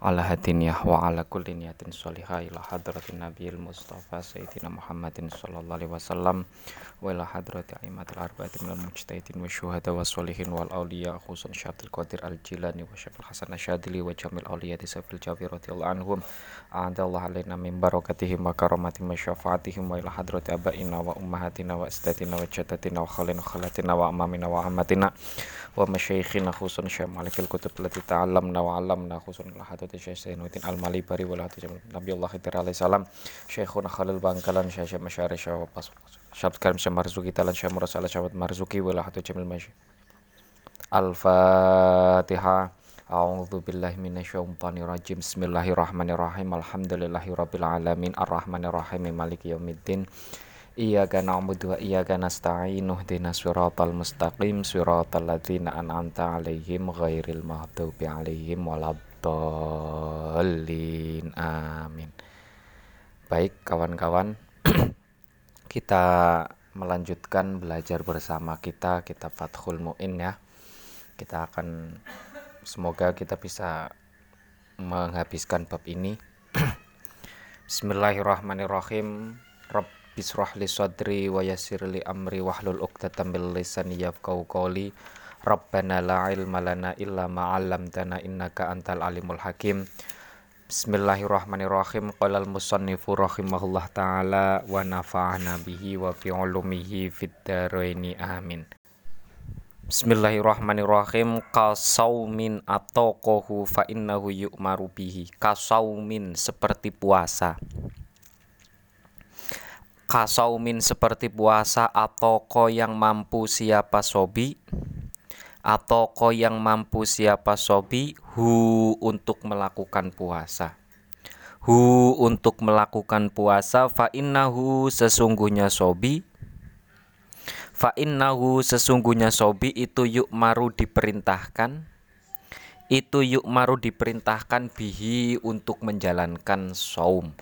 Ala hadiniyah wa ala kulli niyatin sholihah ila hadratin nabiyil mustafa sayyidina Muhammadin sallallahu alaihi wasallam wa ila hadrati aimatil arba'ati minal mujtahidin wa syuhada wa sholihin wal awliya khusun syatil qadir al jilani wa syafil hasan asyadili wa jamil awliya disafil jawi radiyallahu anhum. A'adallahu alaina min barakatihim wa karamati wa syafaatihim wa ila hadrati abaina wa ummahatina wa istatina wa jadatina wa khalina khalatina wa amamina wa amatina wa khusun malikil kutub lati ta'allamna wa alamna khusun lahadati Syekh Zainuddin Al-Malibari wa lahatu Nabi Allah Khidir alaihi salam Syekhuna Khalil Bangkalan Syekh Syekh Masyari Syekh Pas Syekh Karim Syekh Marzuki Talan Syekh Muras Ala Syekh Marzuki wa lahatu Jamil Masyi Al-Fatihah A'udzu billahi minasyaitonir rajim. Bismillahirrahmanirrahim. Alhamdulillahirabbil alamin. Arrahmanir rahim. Maliki yaumiddin. Iyyaka na'budu wa iyyaka nasta'in. Ihdinas siratal mustaqim. Siratal ladzina an'amta 'alaihim ghairil maghdubi 'alaihim waladdallin. Amin. Baik, kawan-kawan. kita melanjutkan belajar bersama kita kitab Fathul Mu'in ya. Kita akan semoga kita bisa menghabiskan bab ini. Bismillahirrahmanirrahim. Rabbisrah li sadri wa yassir li amri wahlul 'uqdatam min lisani yafqahu qawli. Rabbana la ilma lana illa ma innaka antal alimul hakim. Bismillahirrahmanirrahim. Qala al-musannifu rahimahullah taala wa nafa'ana bihi wa fi 'ulumihi fid dharaini amin. Bismillahirrahmanirrahim kasaumin atokohu fa innahu yu'maru bihi kasaumin seperti puasa kasaumin seperti puasa atoko yang mampu siapa sobi atoko yang mampu siapa sobi hu untuk melakukan puasa. Hu untuk melakukan puasa fa innahu sesungguhnya sobi Fa innahu sesungguhnya sobi itu yuk maru diperintahkan. Itu yuk maru diperintahkan bihi untuk menjalankan saum.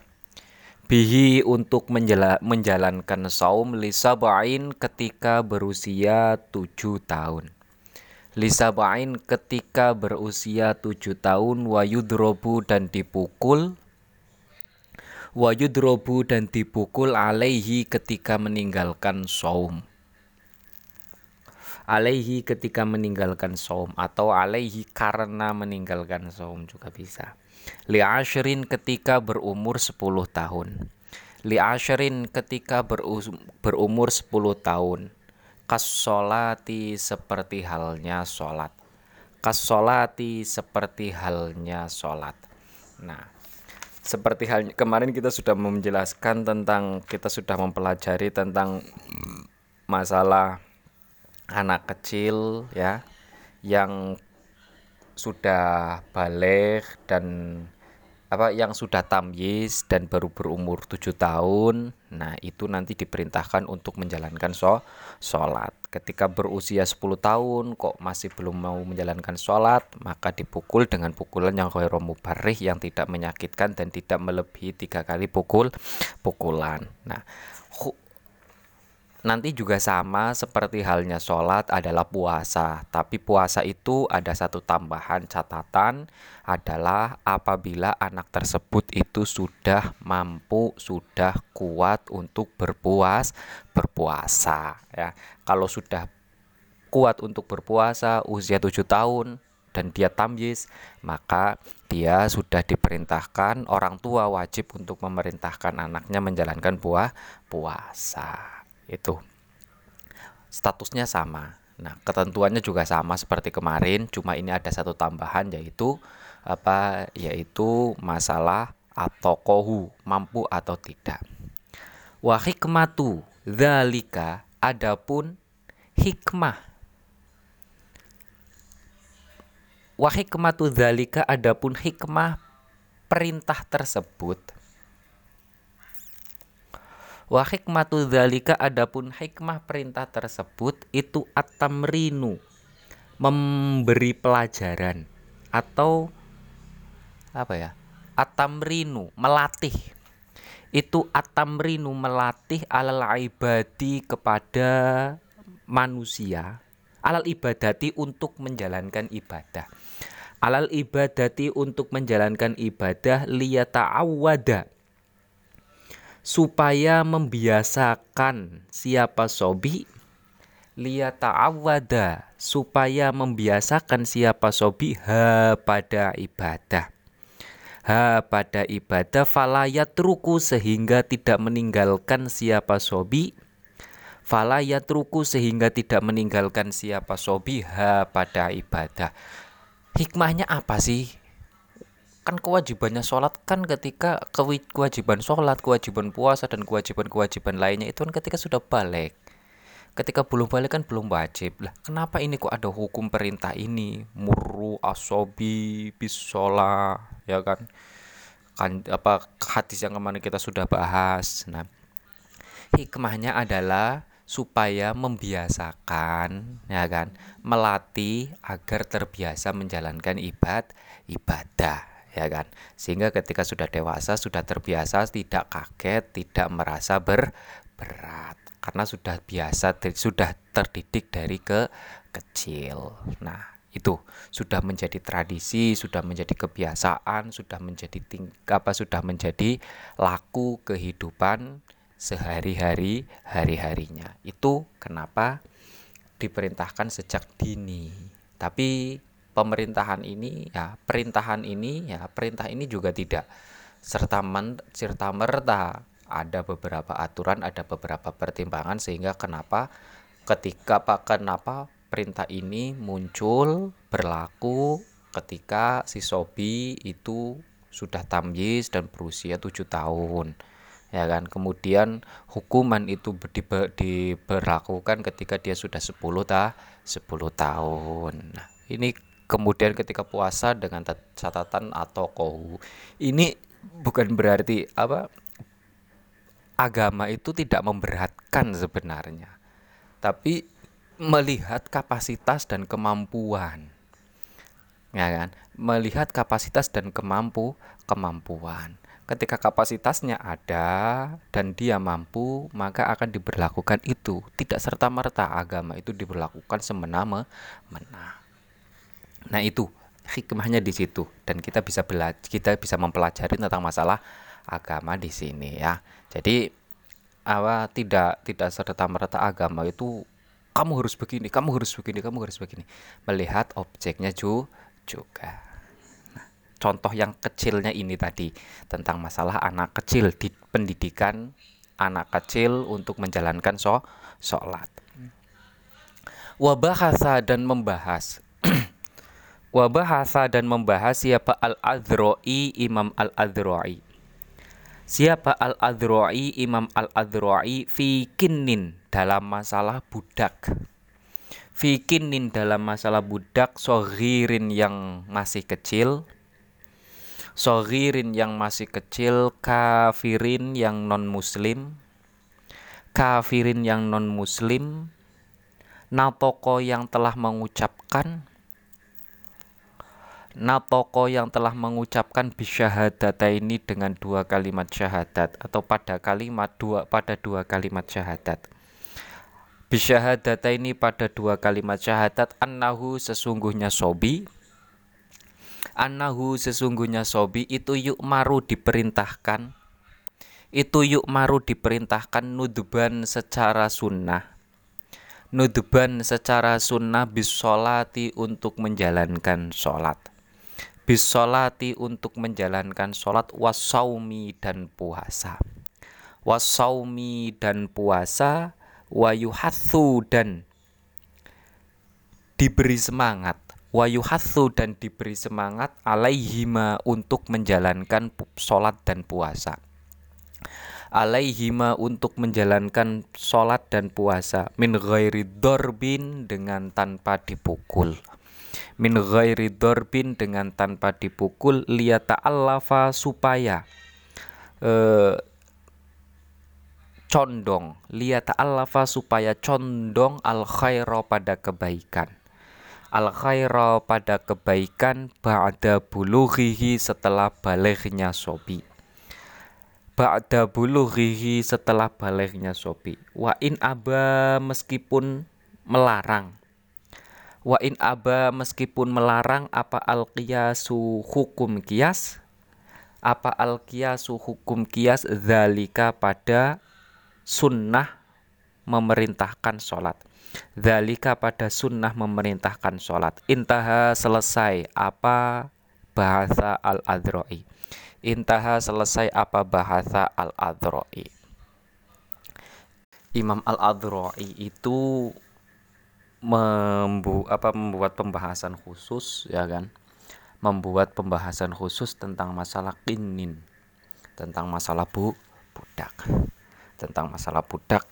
Bihi untuk menjala, menjalankan saum lisabain ketika berusia tujuh tahun lisabain ketika berusia tujuh tahun wayudrobu dan dipukul wayudrobu dan dipukul alaihi ketika meninggalkan saum alaihi ketika meninggalkan saum atau alaihi karena meninggalkan saum juga bisa. Li ashirin ketika berumur 10 tahun. Li ashirin ketika berumur 10 tahun. Kasolati seperti halnya sholat. Kasolati seperti halnya sholat. Nah, seperti halnya kemarin kita sudah menjelaskan tentang kita sudah mempelajari tentang masalah anak kecil ya yang sudah balik dan apa yang sudah tamyiz dan baru berumur tujuh tahun nah itu nanti diperintahkan untuk menjalankan sholat. Ketika berusia 10 tahun kok masih belum mau menjalankan sholat maka dipukul dengan pukulan yang ghairu mubarrih yang tidak menyakitkan dan tidak melebihi tiga kali pukul pukulan. Nah nanti juga sama seperti halnya sholat adalah puasa tapi puasa itu ada satu tambahan catatan adalah apabila anak tersebut itu sudah mampu sudah kuat untuk berpuas berpuasa ya. Kalau sudah kuat untuk berpuasa usia tujuh tahun dan dia tamyiz maka dia sudah diperintahkan orang tua wajib untuk memerintahkan anaknya menjalankan buah puasa itu statusnya sama. Nah, ketentuannya juga sama seperti kemarin, cuma ini ada satu tambahan yaitu apa? Yaitu masalah atau kohu mampu atau tidak. Wa hikmatu dzalika adapun hikmah Wa hikmatu dzalika adapun hikmah perintah tersebut Wa hikmatu dzalika adapun hikmah perintah tersebut itu atamrinu memberi pelajaran atau apa ya? Atamrinu melatih. Itu atamrinu melatih alal ibadi kepada manusia alal ibadati untuk menjalankan ibadah alal ibadati untuk menjalankan ibadah liyata awada supaya membiasakan siapa sobi liyata awada supaya membiasakan siapa sobi ha pada ibadah. Ha pada ibadah falayat ruku sehingga tidak meninggalkan siapa sobi. Falayat ruku sehingga tidak meninggalkan siapa sobi ha pada ibadah. Hikmahnya apa sih kan kewajibannya sholat kan ketika kewajiban sholat kewajiban puasa dan kewajiban-kewajiban lainnya itu kan ketika sudah balik. Ketika belum balik kan belum wajib. Lah kenapa ini kok ada hukum perintah ini? Muru asobi bisola ya kan? Kan apa hadis yang kemarin kita sudah bahas. Nah hikmahnya adalah supaya membiasakan ya kan? Melatih agar terbiasa menjalankan ibad ibadah ya kan sehingga ketika sudah dewasa sudah terbiasa tidak kaget tidak merasa ber berat karena sudah biasa sudah terdidik dari ke kecil nah itu sudah menjadi tradisi sudah menjadi kebiasaan sudah menjadi ting apa sudah menjadi laku kehidupan sehari-hari hari-harinya. Itu kenapa diperintahkan sejak dini. Tapi pemerintahan ini ya perintahan ini ya perintah ini juga tidak serta men, serta merta. Ada beberapa aturan, ada beberapa pertimbangan sehingga kenapa ketika Pak kenapa perintah ini muncul berlaku ketika si Sobi itu sudah tamyiz dan berusia tujuh tahun ya kan? Kemudian hukuman itu diberlakukan ketika dia sudah 10 ta 10 tahun. Nah ini kemudian ketika puasa dengan catatan atau kohu ini bukan berarti apa agama itu tidak memberatkan sebenarnya tapi melihat kapasitas dan kemampuan ya kan melihat kapasitas dan kemampu kemampuan Ketika kapasitasnya ada dan dia mampu, maka akan diberlakukan itu. Tidak serta-merta agama itu diberlakukan semena-mena. Nah, itu hikmahnya di situ dan kita bisa belajar kita bisa mempelajari tentang masalah agama di sini ya. Jadi apa tidak tidak serta-merta agama itu kamu harus begini, kamu harus begini, kamu harus begini. Melihat objeknya juga contoh yang kecilnya ini tadi tentang masalah anak kecil di pendidikan anak kecil untuk menjalankan so sholat. Wabahasa dan membahas Wabahasa dan membahas siapa Al-Adhra'i Imam Al-Adhra'i Siapa Al-Adhra'i Imam Al-Adhra'i fi kinnin dalam masalah budak. Fi kinnin dalam masalah budak sohirin yang masih kecil. Sogirin yang masih kecil, kafirin yang non muslim, kafirin yang non muslim, natoko yang telah mengucapkan, natoko yang telah mengucapkan bisyahadata ini dengan dua kalimat syahadat atau pada kalimat dua pada dua kalimat syahadat. Bisyahadata ini pada dua kalimat syahadat annahu sesungguhnya sobi. Anahu sesungguhnya sobi itu yuk maru diperintahkan. Itu yuk maru diperintahkan nudban secara sunnah. Nudban secara sunnah bisolati untuk menjalankan sholat bisolati untuk menjalankan sholat wasaumi dan puasa. Wasaumi dan puasa wayuhatsu dan diberi semangat. Wayuhatsu dan diberi semangat alaihima untuk menjalankan sholat dan puasa. Alaihima untuk menjalankan sholat dan puasa min ghairi dorbin dengan tanpa dipukul min ghairi dorbin dengan tanpa dipukul liyata allafa supaya eh, condong liyata allafa supaya condong al khairo pada kebaikan. Al khaira pada kebaikan ba'da bulughihi setelah baleghnya sobi ba'da bulughihi setelah baleghnya sobi wa in aba meskipun melarang wa in aba meskipun melarang apa al qiyasu hukum kias apa al qiyasu hukum kias zalika pada sunnah memerintahkan sholat. Zalika pada sunnah memerintahkan sholat. Intaha selesai apa bahasa al adroi intaha selesai apa bahasa al adroi Imam al adroi itu membu apa membuat pembahasan khusus ya kan? Membuat pembahasan khusus tentang masalah kinin tentang masalah bu budak tentang masalah budak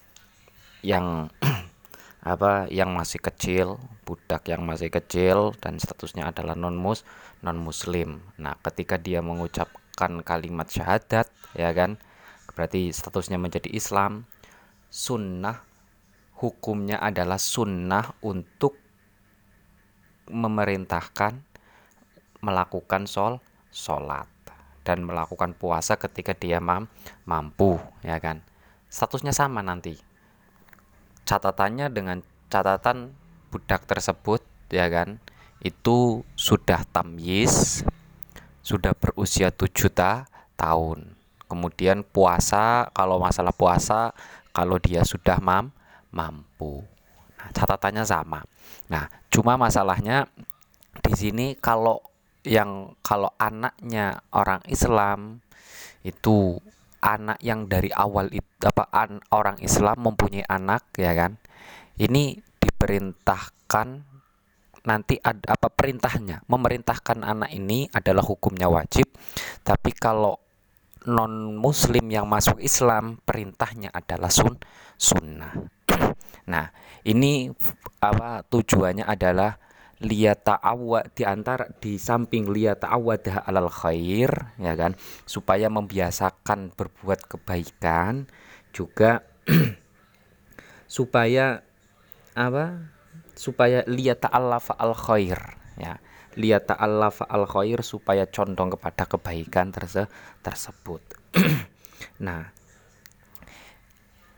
yang apa yang masih kecil budak yang masih kecil dan statusnya adalah non mus non muslim nah ketika dia mengucapkan kalimat syahadat ya kan? Berarti statusnya menjadi Islam sunnah hukumnya adalah sunnah untuk memerintahkan melakukan sol sholat dan melakukan puasa ketika dia mam mampu ya kan? Statusnya sama nanti. Catatannya dengan catatan budak tersebut ya kan? Itu sudah tamyiz sudah berusia tujuh ta tahun. Kemudian puasa kalau masalah puasa kalau dia sudah mam mampu. Nah, catatannya sama. Nah, cuma masalahnya di sini kalau yang kalau anaknya orang Islam itu anak yang dari awal itu apa an, orang Islam mempunyai anak ya kan. Ini diperintahkan nanti ada apa perintahnya memerintahkan anak ini adalah hukumnya wajib tapi kalau non muslim yang masuk Islam perintahnya adalah sun sunnah Nah, ini apa tujuannya adalah liyata awal di antara di samping liyata awadah alal khair ya kan? Supaya membiasakan berbuat kebaikan juga supaya apa supaya liyata allafa al khair ya. Liyata allafa al khair supaya condong kepada kebaikan terse tersebut. Nah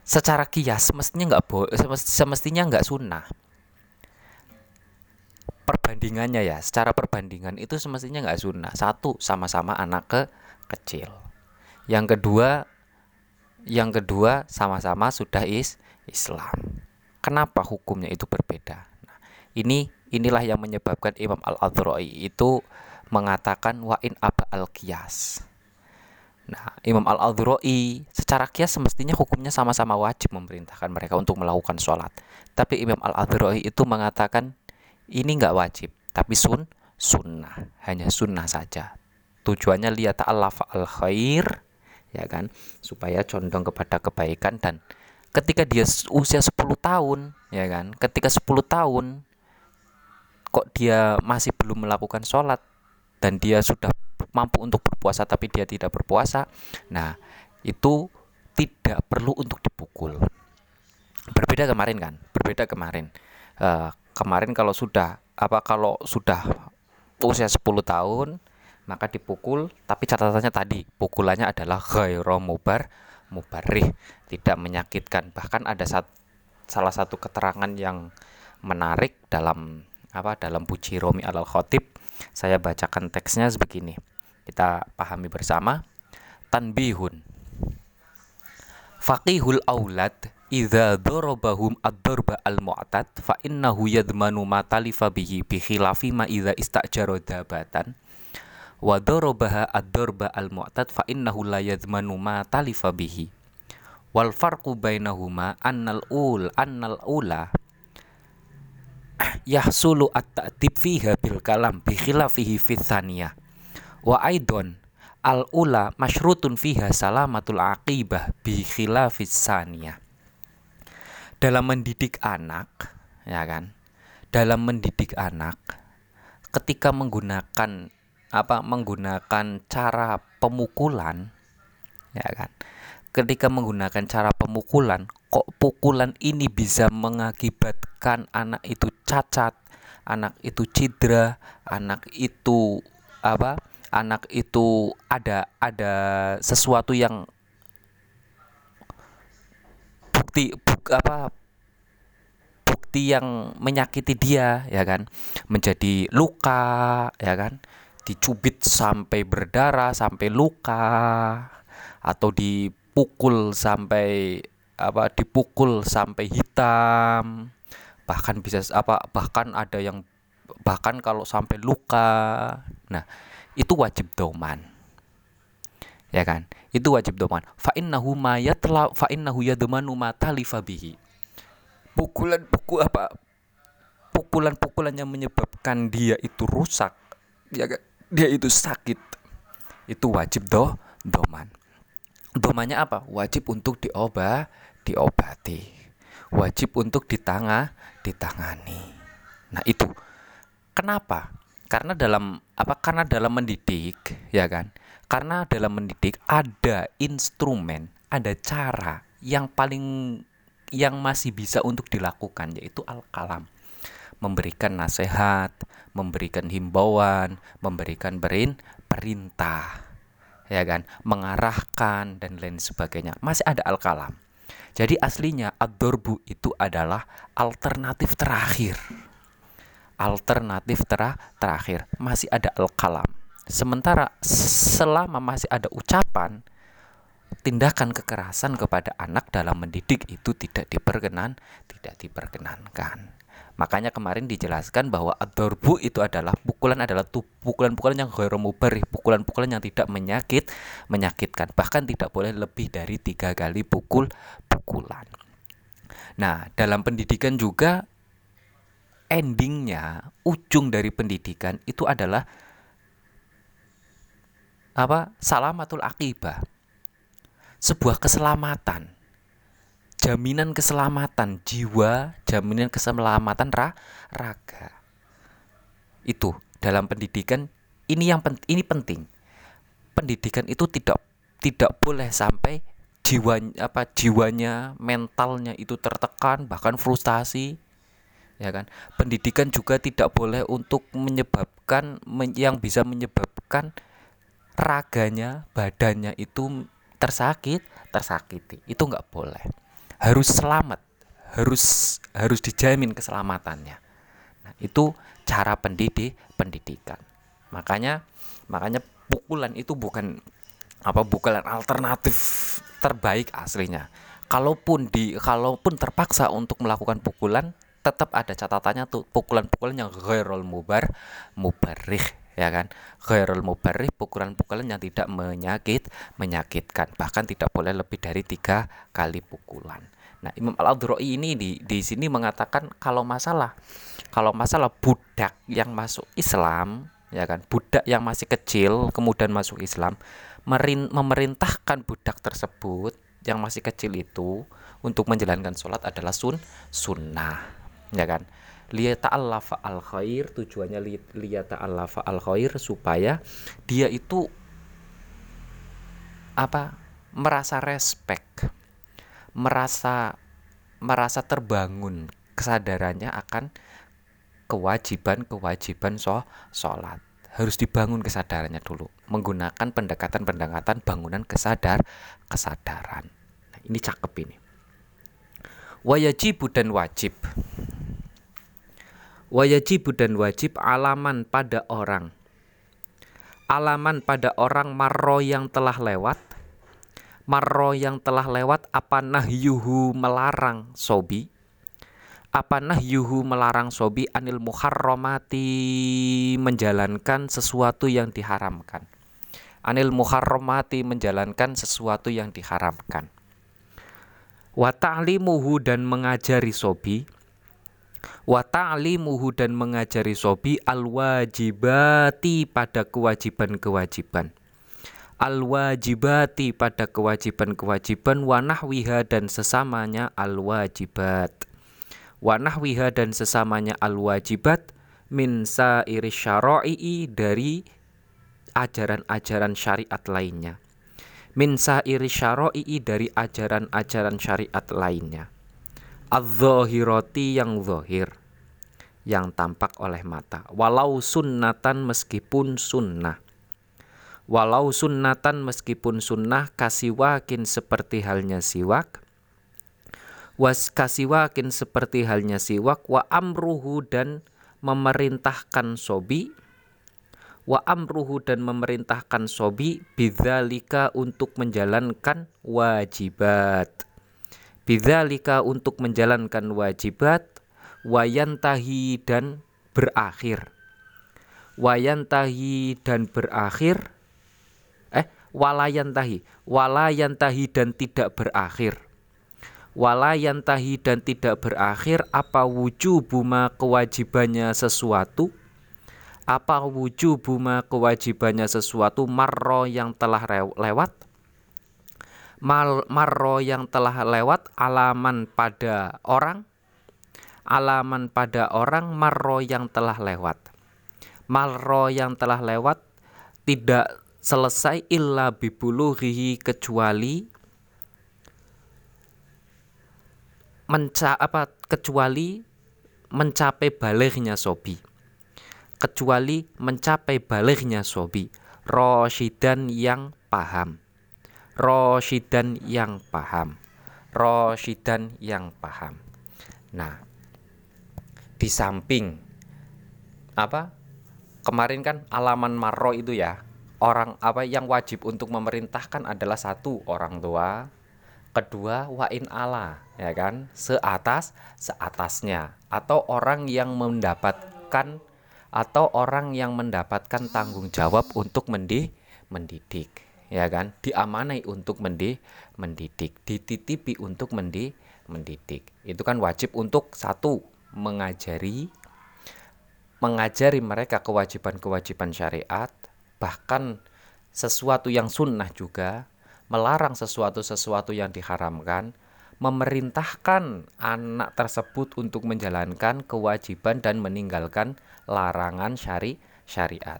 secara kias semestinya nggak bo semestinya nggak sunnah. Perbandingannya ya secara perbandingan itu semestinya nggak sunnah. Satu sama-sama anak ke kecil. Yang kedua yang kedua sama-sama sudah is Islam. Kenapa hukumnya itu berbeda? Nah, ini inilah yang menyebabkan Imam Al Adhroi itu mengatakan wa in aba al kias Nah, Imam Al-Adhroi secara kias semestinya hukumnya sama-sama wajib memerintahkan mereka untuk melakukan sholat. Tapi Imam Al-Adhroi itu mengatakan ini nggak wajib, tapi sun sunnah, hanya sunnah saja. Tujuannya lihat Allah al khair, ya kan, supaya condong kepada kebaikan dan ketika dia usia 10 tahun, ya kan, ketika 10 tahun kok dia masih belum melakukan sholat dan dia sudah mampu untuk berpuasa tapi dia tidak berpuasa, nah itu tidak perlu untuk dipukul. Berbeda kemarin kan, berbeda kemarin. Uh, kemarin kalau sudah apa kalau sudah usia 10 tahun maka dipukul. Tapi catatannya tadi pukulannya adalah ghairu mubar mubarrih. Tidak menyakitkan. Bahkan ada sat, salah satu keterangan yang menarik dalam apa dalam puji Romi al Khotib saya bacakan teksnya sebegini kita pahami bersama. Tanbihun. Faqihul aulad idza darabahum ad-darba al-mu'tad fa innahu yadmanu ma talifa bihi bi khilafi ma idza istajara dabatan wa darabaha ad-darba al-mu'tad fa innahu la yadmanu ma talifa bihi wal farqu bainahuma annal ul annal ula yahsulu at-ta'dib fiha bil kalam bi khilafihi fi thaniyah wa aidon al ula masyrutun fiha salamatul aqibah bi khilafis saniyah. Dalam mendidik anak ya kan? Dalam mendidik anak ketika menggunakan apa menggunakan cara pemukulan ya kan? Ketika menggunakan cara pemukulan kok pukulan ini bisa mengakibatkan anak itu cacat anak itu cedera anak itu apa anak itu ada ada sesuatu yang bukti buk, apa bukti yang menyakiti dia ya kan? Menjadi luka ya kan? Dicubit sampai berdarah sampai luka atau dipukul sampai apa dipukul sampai hitam. Bahkan bisa apa bahkan ada yang bahkan kalau sampai luka. Nah itu wajib doman. Ya kan? Itu wajib doman. Fa innahu ma yatla fa innahu yadmanu ma talifa bihi. Pukulan pukul apa? Pukulan-pukulan yang menyebabkan dia itu rusak ya kan? dia itu sakit. Itu wajib do doman. Domannya apa? Wajib untuk diobat diobati. Wajib untuk ditanga ditangani. Nah itu. Kenapa karena dalam apa karena dalam mendidik ya kan karena dalam mendidik ada instrumen ada cara yang paling yang masih bisa untuk dilakukan yaitu al-kalam memberikan nasihat, memberikan himbauan, memberikan berin perintah, ya kan, mengarahkan dan lain sebagainya. Masih ada al-kalam. Jadi aslinya ad itu adalah alternatif terakhir. Alternatif ter terakhir masih ada al-kalam. Sementara selama masih ada ucapan, tindakan kekerasan kepada anak dalam mendidik itu tidak diperkenan, tidak diperkenankan. Makanya kemarin dijelaskan bahwa adorbu itu adalah pukulan adalah pukulan-pukulan yang ghairu pukulan-pukulan yang tidak menyakit, menyakitkan. Bahkan tidak boleh lebih dari tiga kali pukul pukulan. Nah, dalam pendidikan juga endingnya, ujung dari pendidikan itu adalah apa? Salamatul akibah sebuah keselamatan. Jaminan keselamatan jiwa jaminan keselamatan ra, raga. Itu dalam pendidikan ini yang pen, ini penting. Pendidikan itu tidak tidak boleh sampai jiwa apa jiwanya mentalnya itu tertekan bahkan frustasi ya kan? Pendidikan juga tidak boleh untuk menyebabkan yang bisa menyebabkan raganya badannya itu tersakit tersakiti. Itu nggak boleh. Harus selamat harus harus dijamin keselamatannya. Nah, itu cara pendidik pendidikan. Makanya makanya pukulan itu bukan apa pukulan alternatif terbaik aslinya. Kalaupun di kalaupun terpaksa untuk melakukan pukulan tetap ada catatannya tuh pukulan-pukulan yang ghairul mubar mubarih ya kan? Khairul mubarrih pukulan-pukulan yang tidak menyakit menyakitkan. Bahkan tidak boleh lebih dari tiga kali pukulan. Nah Imam al adroi ini di di sini mengatakan kalau masalah kalau masalah budak yang masuk Islam ya kan? Budak yang masih kecil kemudian masuk Islam merin, memerintahkan budak tersebut yang masih kecil itu untuk menjalankan sholat adalah sun sunnah ya kan? Liyata'allafa al khair tujuannya liyata'allafa al khair supaya dia itu apa? Merasa respect merasa merasa terbangun kesadarannya akan kewajiban-kewajiban so, sholat. Harus dibangun kesadarannya dulu menggunakan pendekatan-pendekatan bangunan kesadar kesadaran. Nah, ini cakep ini wajibu dan wajib. Wajib dan wajib alaman pada orang. Alaman pada orang marro yang telah lewat. Marro yang telah lewat apa nahyuhu melarang sobi? Apa nahyuhu melarang sobi? Anil muharramati menjalankan sesuatu yang diharamkan. Anil muharramati menjalankan sesuatu yang diharamkan wa ta'limuhu dan mengajari sobi. Wa ta'limuhu dan mengajari sobi al wajibati pada kewajiban-kewajiban. Al wajibati pada kewajiban-kewajiban wa nahwiha dan sesamanya al wajibat wa nahwiha dan sesamanya al wajibat min sairi syara'i dari ajaran-ajaran syariat lainnya min sairi syara'i dari ajaran-ajaran syariat lainnya. Adz yang zahir yang tampak oleh mata. Walau sunnatan meskipun sunnah. Walau sunnatan meskipun sunnah kasiwakin seperti halnya siwak. Was kasiwakin seperti halnya siwak wa amruhu dan memerintahkan sobi wa amruhu dan memerintahkan sobi bidzalika untuk menjalankan wajibat. Bidzalika untuk menjalankan wajibat wayantahi dan berakhir. Wayantahi dan berakhir eh walayantahi walayantahi dan tidak berakhir. Walayantahi dan tidak berakhir apa wujubuma kewajibannya sesuatu apa wujubuma kewajibannya sesuatu marro yang telah lewat? Mal, marro yang telah lewat alaman pada orang? Alaman pada orang marro yang telah lewat. Marro yang telah lewat tidak selesai illa bibuluhihi kecuali menca apa kecuali mencapai balighnya sobi kecuali mencapai balighnya sobi roshidan yang paham. Roshidan yang paham. Roshidan yang paham. Nah di samping apa kemarin kan alaman marro itu ya orang apa yang wajib untuk memerintahkan adalah satu orang tua kedua wain ala ya kan seatas seatasnya atau orang yang mendapatkan atau orang yang mendapatkan tanggung jawab untuk mendi mendidik ya kan? Diamanai untuk mendi mendidik dititipi untuk mendi mendidik. Itu kan wajib untuk satu mengajari mengajari mereka kewajiban-kewajiban syariat bahkan sesuatu yang sunnah juga melarang sesuatu-sesuatu yang diharamkan, memerintahkan anak tersebut untuk menjalankan kewajiban dan meninggalkan larangan syari syariat.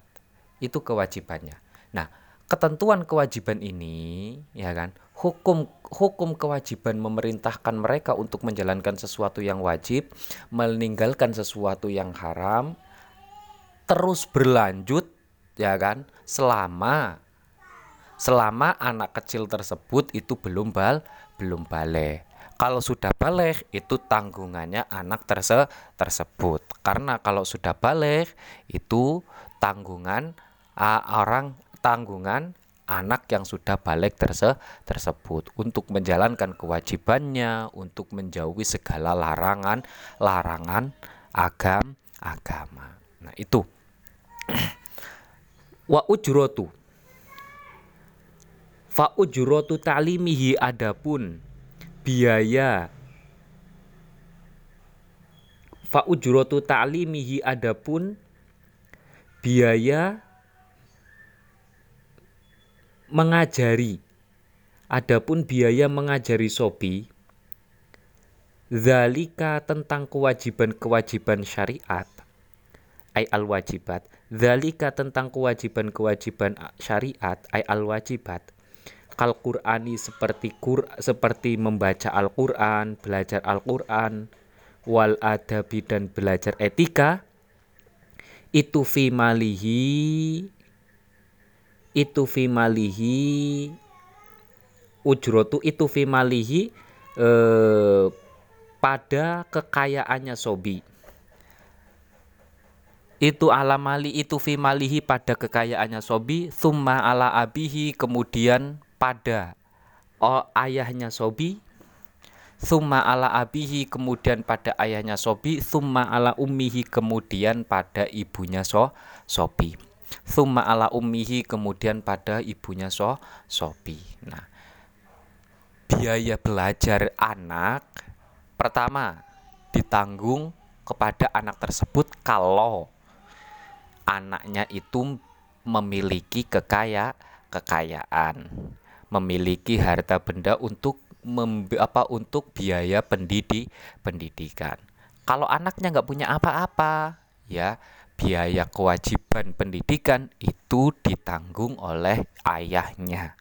Itu kewajibannya. Nah, ketentuan kewajiban ini ya kan, hukum hukum kewajiban memerintahkan mereka untuk menjalankan sesuatu yang wajib, meninggalkan sesuatu yang haram terus berlanjut ya kan selama selama anak kecil tersebut itu belum bal belum balik. Kalau sudah balik itu tanggungannya anak terse tersebut. Karena kalau sudah balik itu tanggungan uh, orang tanggungan anak yang sudah balik terse tersebut untuk menjalankan kewajibannya untuk menjauhi segala larangan larangan agam agama. Nah, itu wa ujrotu Fa ujratu ta'limihi adapun biaya. Fa ujratu ta'limihi adapun biaya mengajari. Adapun biaya mengajari sobi zalika tentang kewajiban-kewajiban syariat ay al wajibat zalika tentang kewajiban-kewajiban syariat ay al wajibat kal Qur'ani seperti Qur seperti membaca Al-Qur'an, belajar Al-Qur'an, wal adabi dan belajar etika itu fi malihi itu fi malihi ujrotu itu fi malihi eh, pada kekayaannya sobi. Itu ala mali itu fi malihi pada kekayaannya sobi summa ala abihi kemudian pada oh, ayahnya Sobi. Summa ala abihi kemudian pada ayahnya Sobi. Summa ala ummihi kemudian pada ibunya so, Sobi. Summa ala ummihi kemudian pada ibunya so, Sobi. Nah biaya belajar anak Pertama ditanggung kepada anak tersebut kalau anaknya itu memiliki kekaya kekayaan memiliki harta benda untuk apa untuk biaya pendidik pendidikan. Kalau anaknya nggak punya apa-apa, ya biaya kewajiban pendidikan itu ditanggung oleh ayahnya.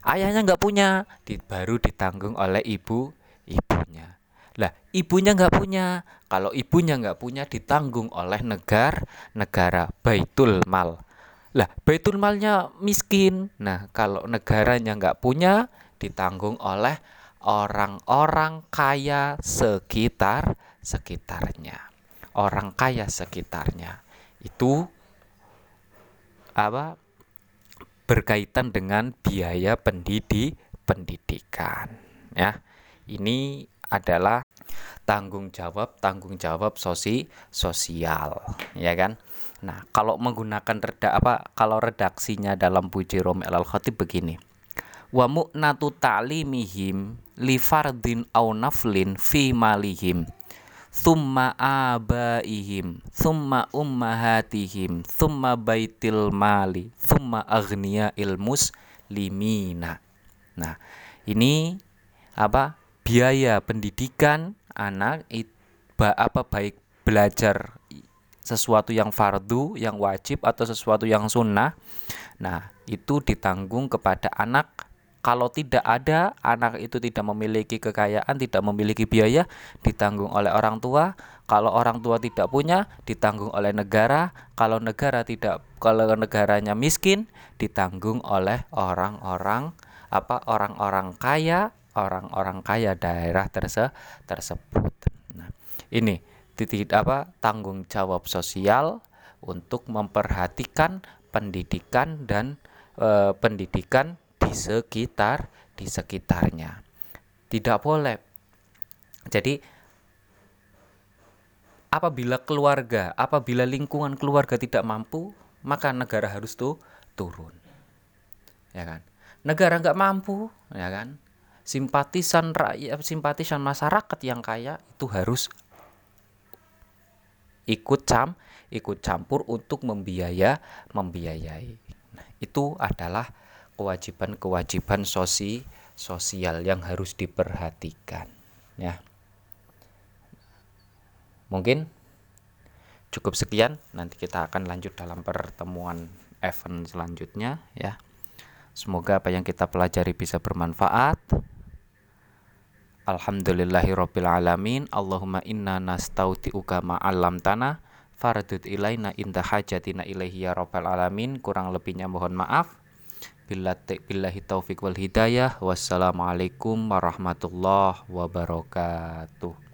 Ayahnya nggak punya, baru ditanggung oleh ibu ibunya. Lah, ibunya nggak punya. Kalau ibunya nggak punya, ditanggung oleh negara negara baitul mal lah, Baitul Malnya miskin. Nah, kalau negaranya nggak punya, ditanggung oleh orang-orang kaya sekitar sekitarnya. Orang kaya sekitarnya. Itu apa? berkaitan dengan biaya pendidik pendidikan ya. Ini adalah tanggung jawab tanggung jawab sosi sosial ya kan nah kalau menggunakan reda apa kalau redaksinya dalam puji Romi al Khatib begini. Wa mu'natu ta'limihim li fardin au naflin fi malihim thumma abaihim thumma ummahatihim thumma baitil mali thumma aghnia ilmus limina nah ini apa biaya pendidikan anak apa baik belajar sesuatu yang fardu, yang wajib atau sesuatu yang sunnah. Nah, itu ditanggung kepada anak. Kalau tidak ada, anak itu tidak memiliki kekayaan, tidak memiliki biaya, ditanggung oleh orang tua. Kalau orang tua tidak punya, ditanggung oleh negara. Kalau negara tidak, kalau negaranya miskin, ditanggung oleh orang-orang apa orang-orang kaya orang-orang kaya daerah terse tersebut. Nah, ini titik apa tanggung jawab sosial untuk memperhatikan pendidikan dan e, pendidikan di sekitar di sekitarnya. Tidak boleh. Jadi apabila keluarga, apabila lingkungan keluarga tidak mampu, maka negara harus tuh turun. Ya kan? Negara nggak mampu, ya kan? simpatisan rakyat simpatisan masyarakat yang kaya itu harus ikut cam ikut campur untuk membiaya membiayai. Nah, itu adalah kewajiban-kewajiban sosi sosial yang harus diperhatikan ya. Mungkin cukup sekian nanti kita akan lanjut dalam pertemuan event selanjutnya ya. Semoga apa yang kita pelajari bisa bermanfaat Alhamdulillahirabbil alamin. Allahumma inna nastauti'uka ma 'allamtana faradud ilaina inta hajatina ilaihi ya rabbal alamin. Kurang lebihnya mohon maaf. Billahi taufik wal hidayah. Wassalamualaikum warahmatullahi wabarakatuh.